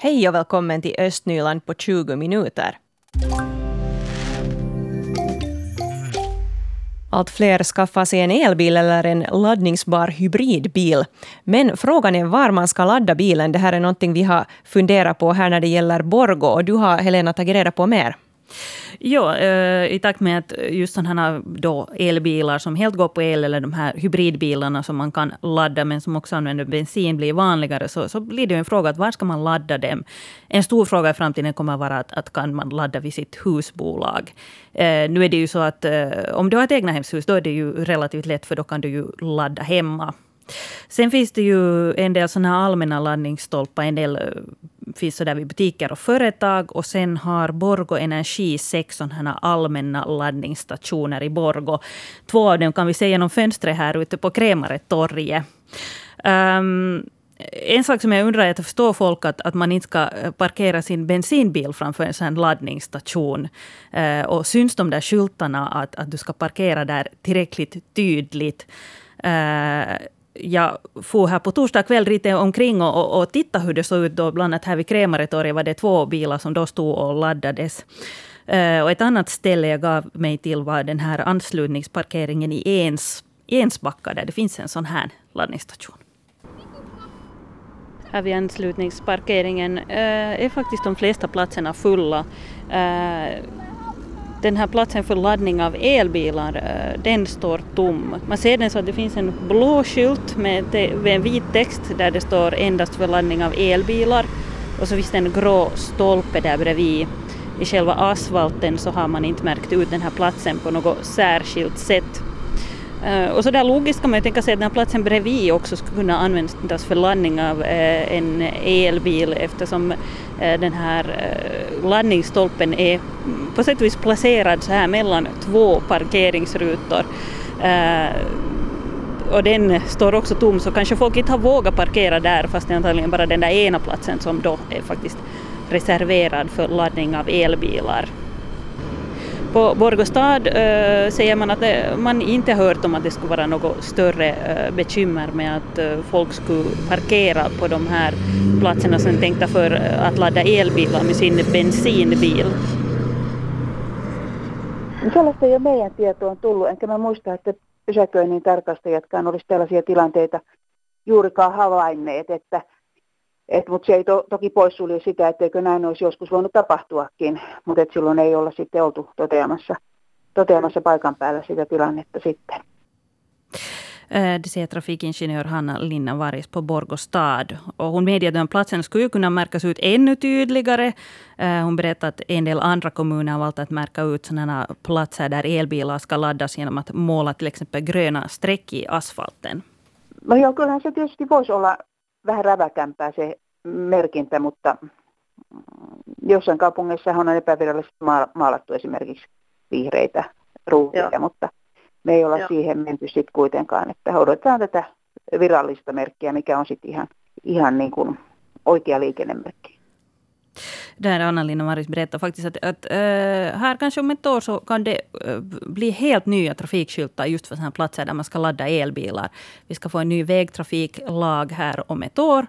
Hej och välkommen till Östnyland på 20 minuter. Allt fler skaffar sig en elbil eller en laddningsbar hybridbil. Men frågan är var man ska ladda bilen. Det här är någonting vi har funderat på här när det gäller Borgo. Och du har, Helena, tagit reda på mer. Ja, eh, i takt med att just sådana då elbilar som helt går på el, eller de här hybridbilarna som man kan ladda, men som också använder bensin, blir vanligare, så, så blir det en fråga att var ska man ladda dem? En stor fråga i framtiden kommer att vara att, att kan man ladda vid sitt husbolag? Eh, nu är det ju så att eh, om du har ett egnahemshus, då är det ju relativt lätt, för då kan du ju ladda hemma. Sen finns det ju en del såna allmänna laddningsstolpar. En del eh, finns så där vid butiker och företag. Och sen har Borgo Energi sex sådana allmänna laddningsstationer i Borgo. Två av dem kan vi se genom fönstret här ute på Krämaretorget. Um, en sak som jag undrar är att förstår folk att, att man inte ska eh, parkera sin bensinbil framför en sån laddningsstation. Uh, och syns de där skyltarna att, att du ska parkera där tillräckligt tydligt? Uh, jag for här på torsdag kväll lite omkring och, och, och tittade hur det såg ut då. Bland annat här vid Krämaretorget var det två bilar som då stod och laddades. Uh, och ett annat ställe jag gav mig till var den här anslutningsparkeringen i Ens, Ensbacka där det finns en sån här laddningsstation. Här vid anslutningsparkeringen uh, är faktiskt de flesta platserna fulla. Uh, den här platsen för laddning av elbilar, eh, den står tom. Man ser den så att det finns en blå skylt med, en vit text där det står endast för laddning av elbilar. Och så finns det en grå stolpe där bredvid. I själva asfalten så har man inte märkt ut den här platsen på något särskilt sätt. Eh, och så där logiskt kan man ju tänka sig att den här platsen bredvid också skulle kunna användas för laddning av eh, en elbil eftersom Eh, den här eh, laddningsstolpen är på sätt och vis placerad så här mellan två parkeringsrutor. Eh, och den står också tom så kanske folk inte har vågat parkera där fast det är antagligen bara den där ena platsen som då är faktiskt reserverad för laddning av elbilar. På Borgostad äh, eh, säger man att det, man inte hört om att det skulle vara något större äh, bekymmer med att äh, folk skulle parkera på de här platserna som är tänkta för att ladda elbilar med sin bensinbil. Sellaista ei ole meidän tietoon tullut, enkä mä muista, että pysäköinnin tarkastajatkaan olisi tällaisia tilanteita juurikaan havainneet, että et, mutta se ei to, toki poissulje sitä, etteikö näin olisi joskus voinut tapahtuakin, mutta et silloin ei olla sitten oltu toteamassa, toteamassa paikan päällä sitä tilannetta sitten. Eh, det säger trafikingenjör Hanna Linna Varis på Borgostad. Och hon medger att platsen skulle kunna märkas ut ännu tydligare. Eh, hon berättar att en del andra kommuner har valt att märka ut sådana platser där elbilar ska laddas genom att måla till exempel gröna streck i asfalten. No joo, kyllähän se tietysti voisi olla vähän räväkämpää se merkintä, mutta jossain kaupungeissa on epävirallisesti maalattu esimerkiksi vihreitä ruutia, Joo. mutta me ei olla Joo. siihen menty sitten kuitenkaan, että odotetaan tätä virallista merkkiä, mikä on sitten ihan, ihan niin kuin oikea liikennemerkki. Där Anna-Lina Maris berättade faktiskt att, att äh, här kanske om ett år så kan det äh, bli helt nya trafikskyltar just för sådana platser där man ska ladda elbilar. Vi ska få en ny vägtrafiklag här om ett år.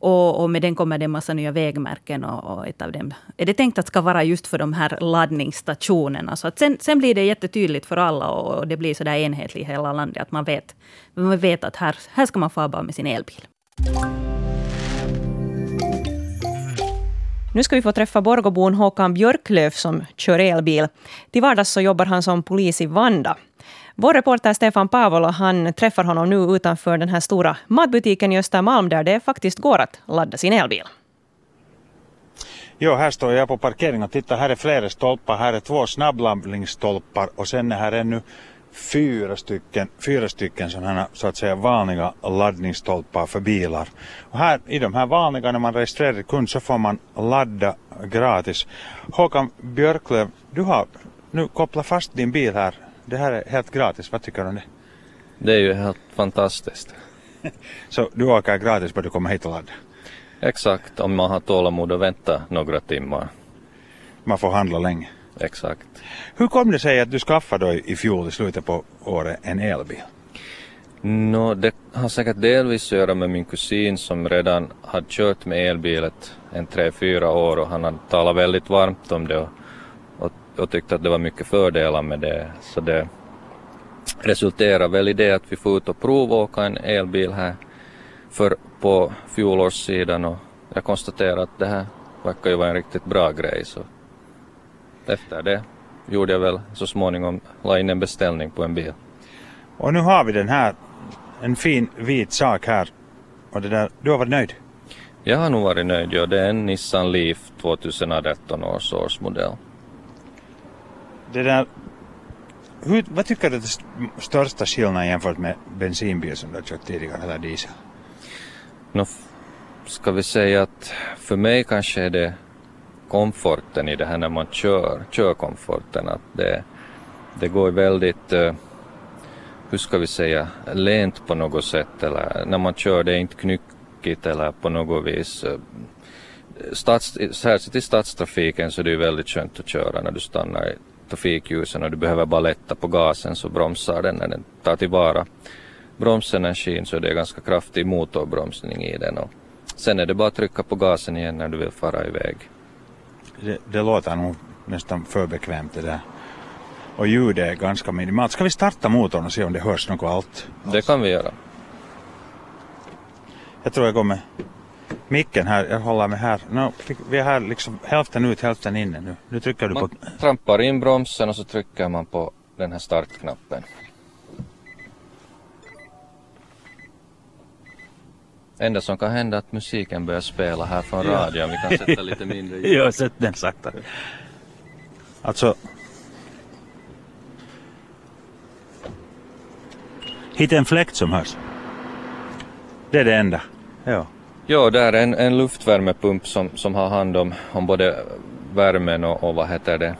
Och, och, med den kommer det en massa nya vägmärken. Och, och, ett av dem är det tänkt att ska vara just för de här laddningsstationerna. Så att sen, sen blir det jättetydligt för alla och, och det blir så där enhetligt i hela landet. Att man vet, man vet att här, här ska man få bara med sin elbil. Nu ska vi få träffa Borgobon Håkan Björklöf som kör elbil. Till vardags så jobbar han som polis i Vanda. Vår reporter Stefan Pavola han träffar honom nu utanför den här stora matbutiken i Östermalm där det faktiskt går att ladda sin elbil. Jo, här står jag på parkeringen och titta här är flera stolpar. Här är två snabbladdningsstolpar och sen är här ännu fyra stycken, fyra stycken sådana så att säga vanliga laddningsstolpar för bilar. Och här i de här vanliga när man registrerar kund så får man ladda gratis. Håkan Björklöv, du har nu kopplat fast din bil här. Det här är helt gratis, vad tycker du om det? Det är ju helt fantastiskt. så du åker gratis bara du kommer hit och laddar? Exakt, om man har tålamod och vänta några timmar. Man får handla länge? Exakt. Hur kom det sig att du skaffade i fjol i slutet på året en elbil? Nå, det har säkert delvis att göra med min kusin som redan hade kört med elbilet en tre, fyra år och han hade talat väldigt varmt om det och, och, och tyckte att det var mycket fördelar med det. Så det resulterar väl i det att vi får ut och provåka en elbil här för på fjolårssidan och jag konstaterar att det här verkar ju vara en riktigt bra grej så efter det gjorde jag väl så småningom la in en beställning på en bil. Och nu har vi den här, en fin vit sak här. Och det där, du har varit nöjd? Jag har nog varit nöjd, ja. Det är en Nissan Leaf 2018 års årsmodell. Det där, hur, vad tycker du är den största skillnaden jämfört med bensinbil som du har kört tidigare eller diesel? Nå, ska vi säga att för mig kanske är det komforten i det här när man kör, körkomforten. Att det, det går väldigt, eh, hur ska vi säga, lent på något sätt eller när man kör det är inte knyckigt eller på något vis. Eh, Stats, särskilt i stadstrafiken så är det ju väldigt skönt att köra när du stannar i trafikljusen och du behöver bara lätta på gasen så bromsar den när den tar tillvara bromsenergin så det är ganska kraftig motorbromsning i den och sen är det bara att trycka på gasen igen när du vill fara iväg. Det, det låter nog nästan för bekvämt det där. Och ljudet är ganska minimalt. Ska vi starta motorn och se om det hörs något allt? Det kan vi göra. Jag tror jag går med micken här. Jag håller mig här. No, vi är här liksom hälften ut, hälften inne nu. Nu trycker du på... Man trampar in bromsen och så trycker man på den här startknappen. Enda som kan hända är att musiken börjar spela här från Ja. radion. Vi kan sätta lite mindre ljud. Ja, sätt den sakta. Alltså... Hitta en fläkt som hörs. Det är det enda. Ja. Jo, där är en, en luftvärmepump som, som har hand om, om både värmen och, och vad heter det,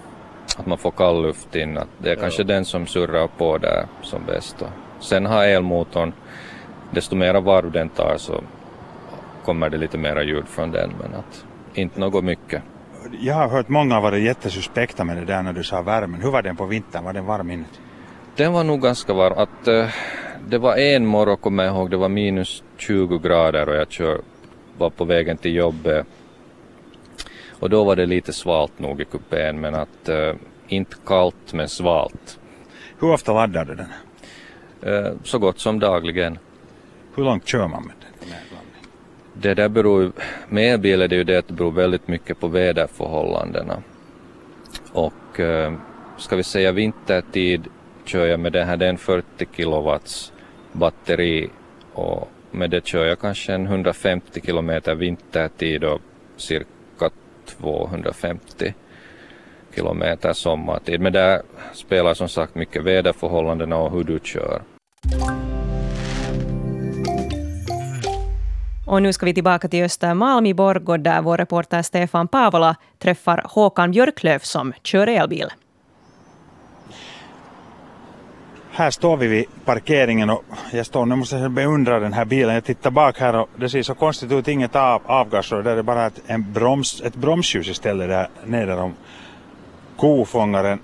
att man får kall luft in. Att det är kanske den som surrar på där som bäst. Och sen har elmotorn, desto mera varv den tar så kommer det lite mera ljud från den men att inte något mycket. Jag har hört många vara jättesuspekta med det där när du sa värmen. Hur var den på vintern? Var den varm inuti? Den var nog ganska varm. Att, eh, det var en morgon, kommer jag ihåg, det var minus 20 grader och jag kör, var på vägen till jobbet. Och då var det lite svalt nog i kupén men att eh, inte kallt men svalt. Hur ofta laddar du den? Eh, så gott som dagligen. Hur långt kör man med den? Det där beror ju, med elbil är det ju det att det beror väldigt mycket på väderförhållandena. Och eh, ska vi säga vintertid kör jag med den här, det är en 40 kilowatts batteri och med det kör jag kanske en 150 kilometer vintertid och cirka 250 kilometer sommartid. Men där spelar som sagt mycket väderförhållandena och hur du kör. Och nu ska vi tillbaka till Östermalm i Borgå där vår reporter Stefan Pavola träffar Håkan Björklöf som kör elbil. Här står vi vid parkeringen och jag står nu måste jag beundra den här bilen. Jag tittar bak här och det ser så konstigt ut, inget av, avgasrör. Där är bara ett, en broms, ett bromsljus istället där nere om kofångaren.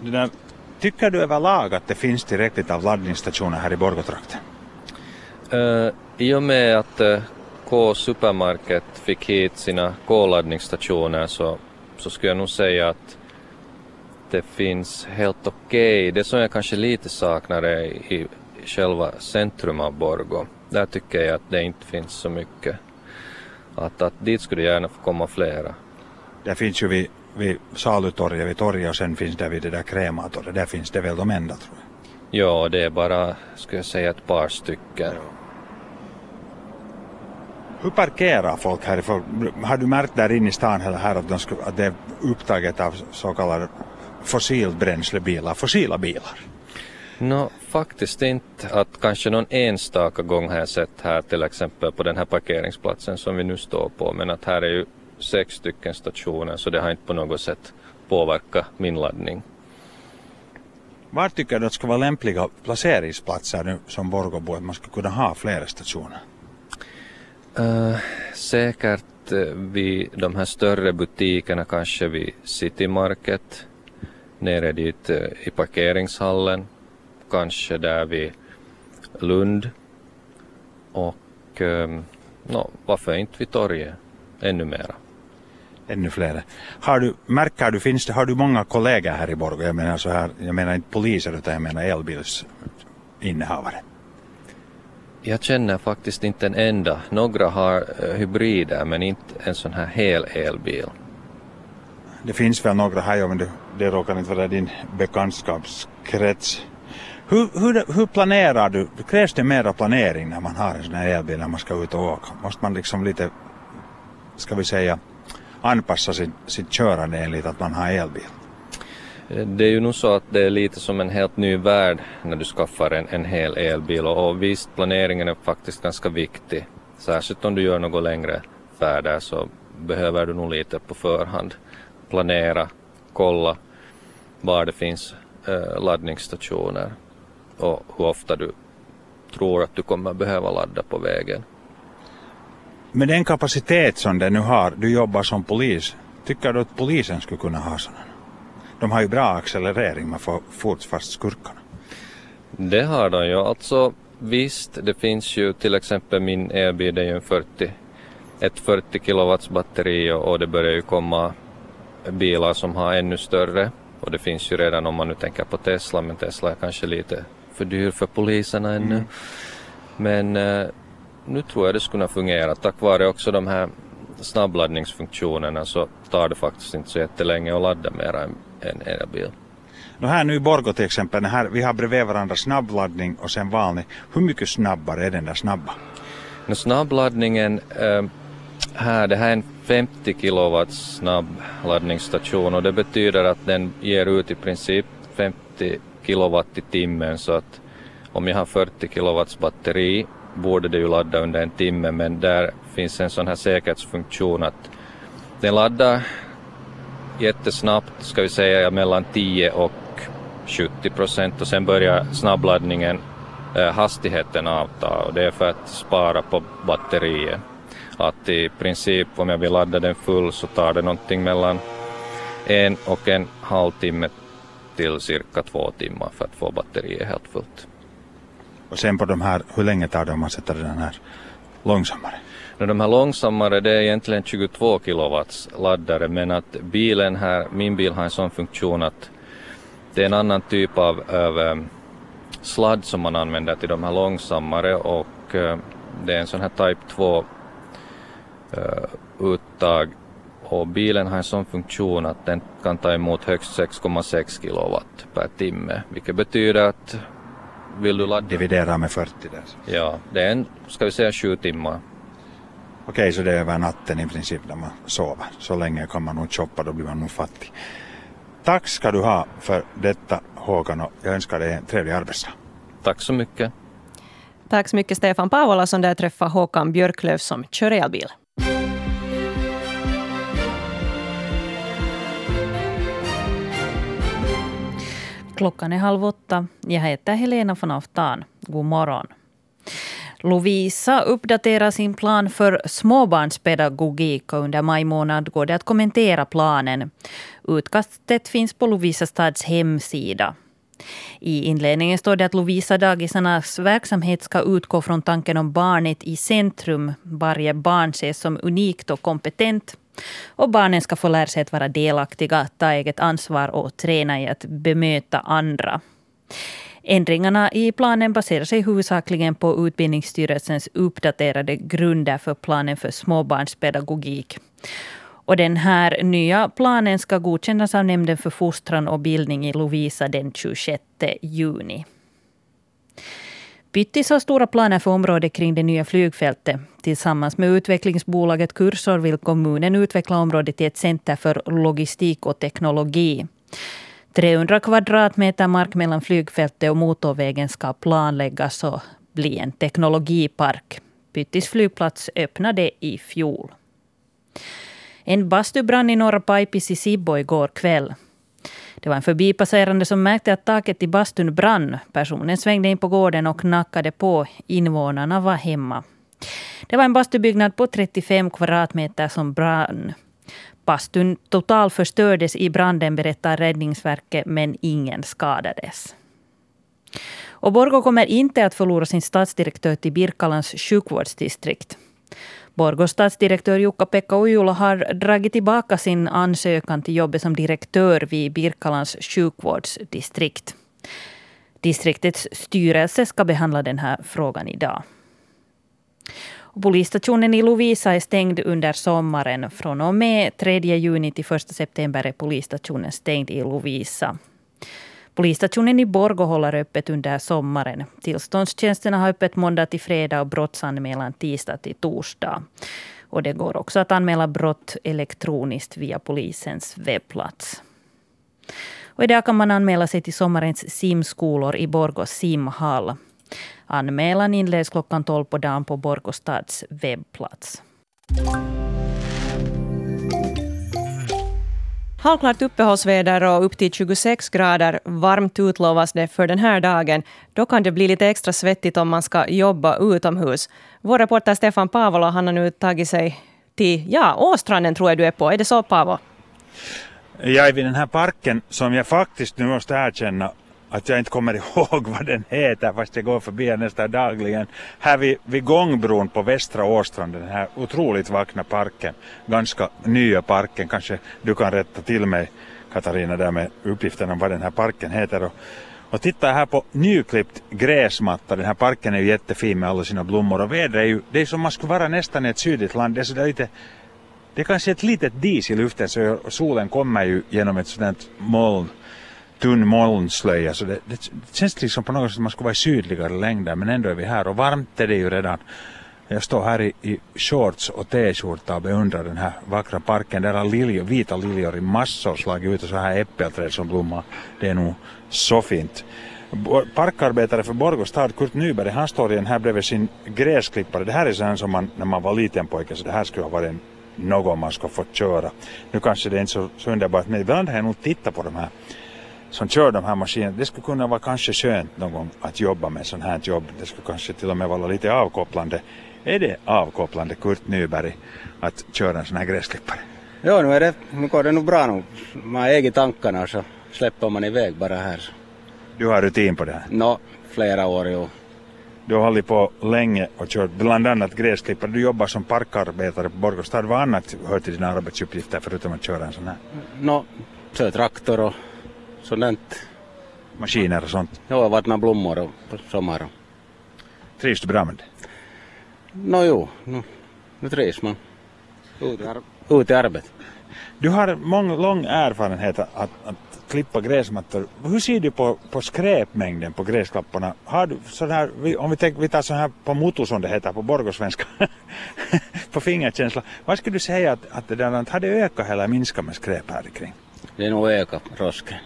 Där, tycker du överlag att det finns tillräckligt av laddningsstationer här i Borgåtrakten? Uh, I och med att uh, K Supermarket fick hit sina K-laddningsstationer så, så skulle jag nog säga att det finns helt okej. Det som jag kanske lite saknar är i, själva centrum av Borgå. Där tycker jag att det inte finns så mycket. Att, att dit skulle gärna få komma flera. Det finns ju vid, vid Salutorget, vid torget och sen finns det vid det där Krematorget. Där finns det väl de enda tror jag. Ja, det är bara, skulle jag säga, ett par stycken. Hur parkerar folk härifrån? Har du märkt där inne i stan eller här att, de skulle, att det är upptaget av så kallade fossilbränslebilar, fossila bilar? Nå, faktiskt inte. Att kanske någon enstaka gång har jag sett här till exempel på den här parkeringsplatsen som vi nu står på. Men att här är ju sex stycken stationer så det har inte på något sätt påverkat min laddning. Var tycker du att ska vara lämpliga placeringsplatser nu som Borgåbo att man ska kunna ha flera stationer? Uh, säkert eh, vid de här större butikerna, kanske vid City Market, nere dit uh, i parkeringshallen, kanske där vid Lund och ehm, um, no, varför inte vid torget ännu mera? Ännu fler. Har du, märker du, finns det, har du många kollegor här i Borgå? Jag menar, så här, jag menar inte poliser utan jag menar elbilsinnehavare. Jag känner faktiskt inte en enda. Några har eh, hybrider men inte en sån här hel elbil. Det finns väl några här, men det, det råkar inte vara din bekantskapskrets. Hur, hur, hur planerar du? Krävs det mera planering när man har en sån här elbil när man ska ut och åka? Måste man liksom lite, ska vi säga, anpassa sitt, sitt körande enligt att man har elbil? Eh, det är ju nog så att det är lite som en helt ny värld när du skaffar en, en hel elbil och, och visst planeringen är faktiskt ganska viktig. Särskilt om du gör något längre färder så behöver du nog lite på förhand planera, kolla var det finns eh, laddningsstationer och hur ofta du tror att du kommer behöva ladda på vägen. Med den kapacitet som den nu har, du jobbar som polis, tycker du att polisen skulle kunna ha sådana? De har ju bra accelerering, man får fort fast skurkarna. Det har de ju. Alltså visst, det finns ju till exempel min elbil, det är ju en 40, ett 40 kilowatts batteri och, och det börjar ju komma bilar som har ännu större och det finns ju redan om man nu tänker på Tesla, men Tesla är kanske lite för dyr för poliserna ännu. Mm. Men eh, nu tror jag det skulle kunna fungera. Tack vare också de här snabbladdningsfunktionerna så tar det faktiskt inte så jättelänge att ladda mera än en elbil. No här nu i Borgå till exempel, här, vi har bredvid varandra snabbladdning och sen vanlig. Hur mycket snabbare är den där snabba? No, snabbladdningen eh, här, det här är en 50 kilowatts snabbladdningsstation och det betyder att den ger ut i princip 50 kilowatt i timmen så att om jag har 40 kilowatts batteri borde det ju ladda under en timme men där finns en sån här säkerhetsfunktion att den laddar jättesnabbt, ska vi säga mellan 10 och 70 procent och sen börjar snabbladdningen eh, hastigheten avta och det är för att spara på batteriet. Att i princip om jag vill ladda den full så tar det någonting mellan en och en halv timme till cirka två timmar för att få batteriet helt fullt. Och sen på de här, hur länge tar det om man sätter den här långsammare? De här långsammare det är egentligen 22 kilowatts laddare men att bilen här, min bil har en sån funktion att det är en annan typ av, av um, sladd som man använder till de här långsammare och uh, det är en sån här Type 2 uh, uttag och bilen har en sån funktion att den kan ta emot högst 6,6 kilowatt per timme vilket betyder att vill du ladda? Dividera med 40 där. Ja, det är en, ska vi säga sju timmar. Okej, så det är över natten i princip när man sover. Så länge kan man nog shoppa, då blir man nog fattig. Tack ska du ha för detta Håkan och jag önskar dig en trevlig arbetsdag. Tack så mycket. Tack så mycket Stefan Paavola som där träffar Håkan Björklöf som kör elbil. Klockan är halv åtta. Jag heter Helena von Aftan. God morgon. Lovisa uppdaterar sin plan för småbarnspedagogik och under maj månad går det att kommentera planen. Utkastet finns på Lovisa stads hemsida. I inledningen står det att Lovisa-dagisarnas verksamhet ska utgå från tanken om barnet i centrum. Varje barn ses som unikt och kompetent. Och barnen ska få lära sig att vara delaktiga, ta eget ansvar och träna i att bemöta andra. Ändringarna i planen baserar sig huvudsakligen på Utbildningsstyrelsens uppdaterade grunder för planen för småbarnspedagogik. Och den här nya planen ska godkännas av Nämnden för fostran och bildning i Lovisa den 26 juni. Pyttis har stora planer för området kring det nya flygfältet. Tillsammans med utvecklingsbolaget Kursor vill kommunen utveckla området till ett center för logistik och teknologi. 300 kvadratmeter mark mellan flygfältet och motorvägen ska planläggas och bli en teknologipark. Pyttis flygplats öppnade i fjol. En bastu brann i norra Pajpis i Sibbo igår kväll. Det var en förbipasserande som märkte att taket i bastun brann. Personen svängde in på gården och knackade på. Invånarna var hemma. Det var en bastubyggnad på 35 kvadratmeter som brann. Bastun totalförstördes i branden, berättar Räddningsverket, men ingen skadades. Och Borgå kommer inte att förlora sin stadsdirektör till Birkalans sjukvårdsdistrikt. Borgås stadsdirektör Jukka-Pekka Ujula har dragit tillbaka sin ansökan till jobbet som direktör vid Birkalans sjukvårdsdistrikt. Distriktets styrelse ska behandla den här frågan idag. Och polisstationen i Lovisa är stängd under sommaren. Från och med 3 juni till 1 september är polisstationen stängd i Lovisa. Polisstationen i Borgå håller öppet under sommaren. Tillståndstjänsterna har öppet måndag till fredag och brottsanmälan tisdag till torsdag. Och det går också att anmäla brott elektroniskt via polisens webbplats. Och idag kan man anmäla sig till sommarens simskolor i Borgå simhall. Anmälan inleds klockan 12 på dagen på Borgå stads webbplats. Halvklart uppehållsväder och upp till 26 grader varmt utlovas det för den här dagen. Då kan det bli lite extra svettigt om man ska jobba utomhus. Vår reporter Stefan Pavola han har nu tagit sig till ja, Åstranden tror jag du är på. Är det så Pavo? Jag är vid den här parken som jag faktiskt nu måste erkänna att jag inte kommer ihåg vad den heter fast jag går förbi den nästan dagligen. Här vid, vid gångbron på Västra Åstrand, den här otroligt vackra parken, ganska nya parken, kanske du kan rätta till mig Katarina där med uppgiften om vad den här parken heter. Och, och titta här på nyklippt gräsmatta, den här parken är ju jättefin med alla sina blommor. Och vädret är ju, det är som man skulle vara nästan i ett sydligt land, det är sådär lite det är kanske ett litet dis i luften så solen kommer ju genom ett sådant moln tunn molnslöja så det, det, känns liksom på något sätt att man skulle vara i sydligare längder men ändå är vi här och varmt är det ju redan. Jag står här i, i shorts och t-skjorta och beundrar den här vackra parken. Där har liljor, vita liljor i massor slagit ut och så här äppelträd som blommar. Det är nog så fint. Parkarbetare för Borgå stad, Kurt Nyberg, han står igen här bredvid sin gräsklippare. Det här är sån som man när man var liten pojke så det här skulle ha varit något man ska få köra. Nu kanske det är inte så, så underbart men ibland har jag nog tittat på de här som kör de här maskinerna. Det skulle kunna vara kanske skönt någon gång att jobba med sånt här jobb. Det skulle kanske till och med vara lite avkopplande. Är det avkopplande, Kurt Nyberg, att köra en sån här gräsklippare? Ja, nu, är det, nu går det nog bra nu. Man eget tankarna så släpper man iväg bara här. Du har rutin på det här? Nå, flera år jo. Du har hållit på länge och kört bland annat gräsklippare. Du jobbar som parkarbetare på Borgostad. Vad annat hör till dina arbetsuppgifter förutom att köra en sån här? Nå, kör traktor och sådant. Maskiner och sånt? Ja, vattna blommor och på sommaren. Trivs du bra med det? Nå jo, nu, nu trivs man. Ut i, ar ut i arbetet. Du har mång, lång erfarenhet att, att klippa gräsmattor. Hur ser du på, på skräpmängden på gräsklapporna? Har du sån här, om vi, tänk, vi tar så här på motor som det heter på borgosvenska, på fingerkänsla. Vad skulle du säga att, att det där, har det ökat eller minskat med skräp här kring? Det är nog ökat rosken.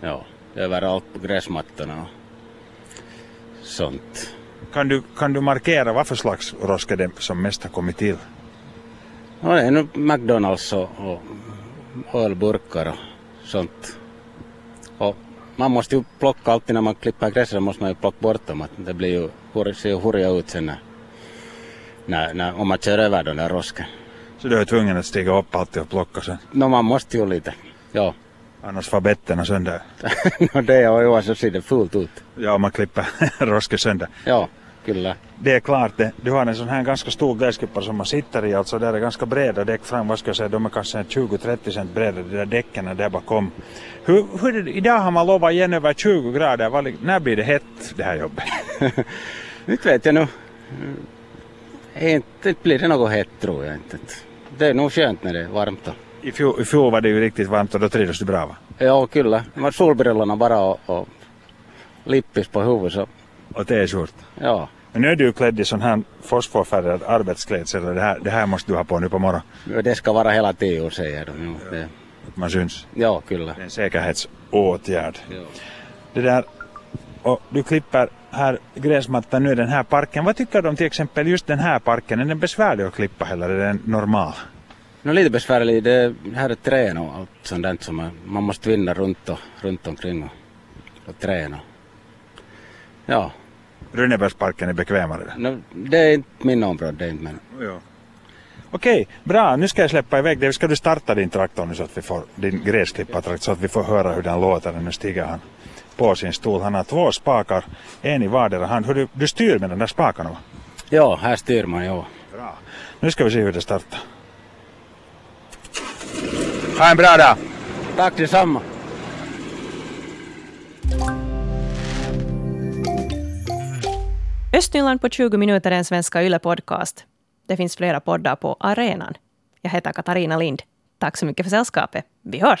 Ja, överallt på gräsmattorna och sånt. Kan du, kan du markera vad för slags roska det som mest har kommit till? Ja, det är nog McDonalds och, och ölburkar och sånt. Och man måste ju plocka alltid när man klipper gräset, måste man ju plocka bort dem. Det blir ju, ser ju hurriga ut sen när, när, när, om man kör över den där rosken. Så du är tvungen att stiga upp alltid och plocka sen? No, man måste ju lite, ja. Annars får betterna sönder. no det är ju så ser det fullt ut. Ja, man klipper rosken sönder. Ja, kyllä. Det är klart det. Du har en sån här ganska stor gräsklippare som man sitter i, alltså där är ganska breda däck fram, vad ska jag säga, de är kanske 20-30 cent breda, de där däcken där bakom. Hur, hur, idag har man lovat igen över 20 grader, Var, när blir det hett det här jobbet? inte vet jag nu. Inte blir det något hett tror jag inte. Det är nog skönt när det är varmt. Då. I fjol, I fjol var det ju riktigt varmt och då trivdes du bra va? Ja, kyllä. Man solbrillorna bara och, och lippis på huvudet så. Och t-skjorta? Ja. Men nu är du ju klädd i sån här fosforfärgad arbetsklädsel det här, det här måste du ha på nu på morgonen. Det ska vara hela tiden säger de. Ja, man syns? Ja, kyllä. Det är en säkerhetsåtgärd. Ja. Det där, och du klipper här gräsmattan nu i den här parken. Vad tycker du om till exempel just den här parken? Är den besvärlig att klippa eller är den normal? No, lite besvärlig. Det här är trän och allt sånt där som man, man måste vinna runt, och, runt omkring och, och träna. Ja. Rönnebergsparken är bekvämare? No, det är inte min område, det är inte men. Ja. Okej, bra. Nu ska jag släppa iväg dig. Ska du starta din traktor nu så att vi får din gräsklippartraktor så att vi får höra hur den låter. Nu stiger han på sin stol. Han har två spakar, en i vardera hand. Hur du, du styr med de där spakarna va? Ja, här styr man, ja. Bra. Nu ska vi se hur det startar. Ha en bra dag! Tack detsamma. Östnyland på 20 minuter är en svenska Yle-podcast. Det finns flera poddar på arenan. Jag heter Katarina Lind. Tack så mycket för sällskapet. Vi hörs!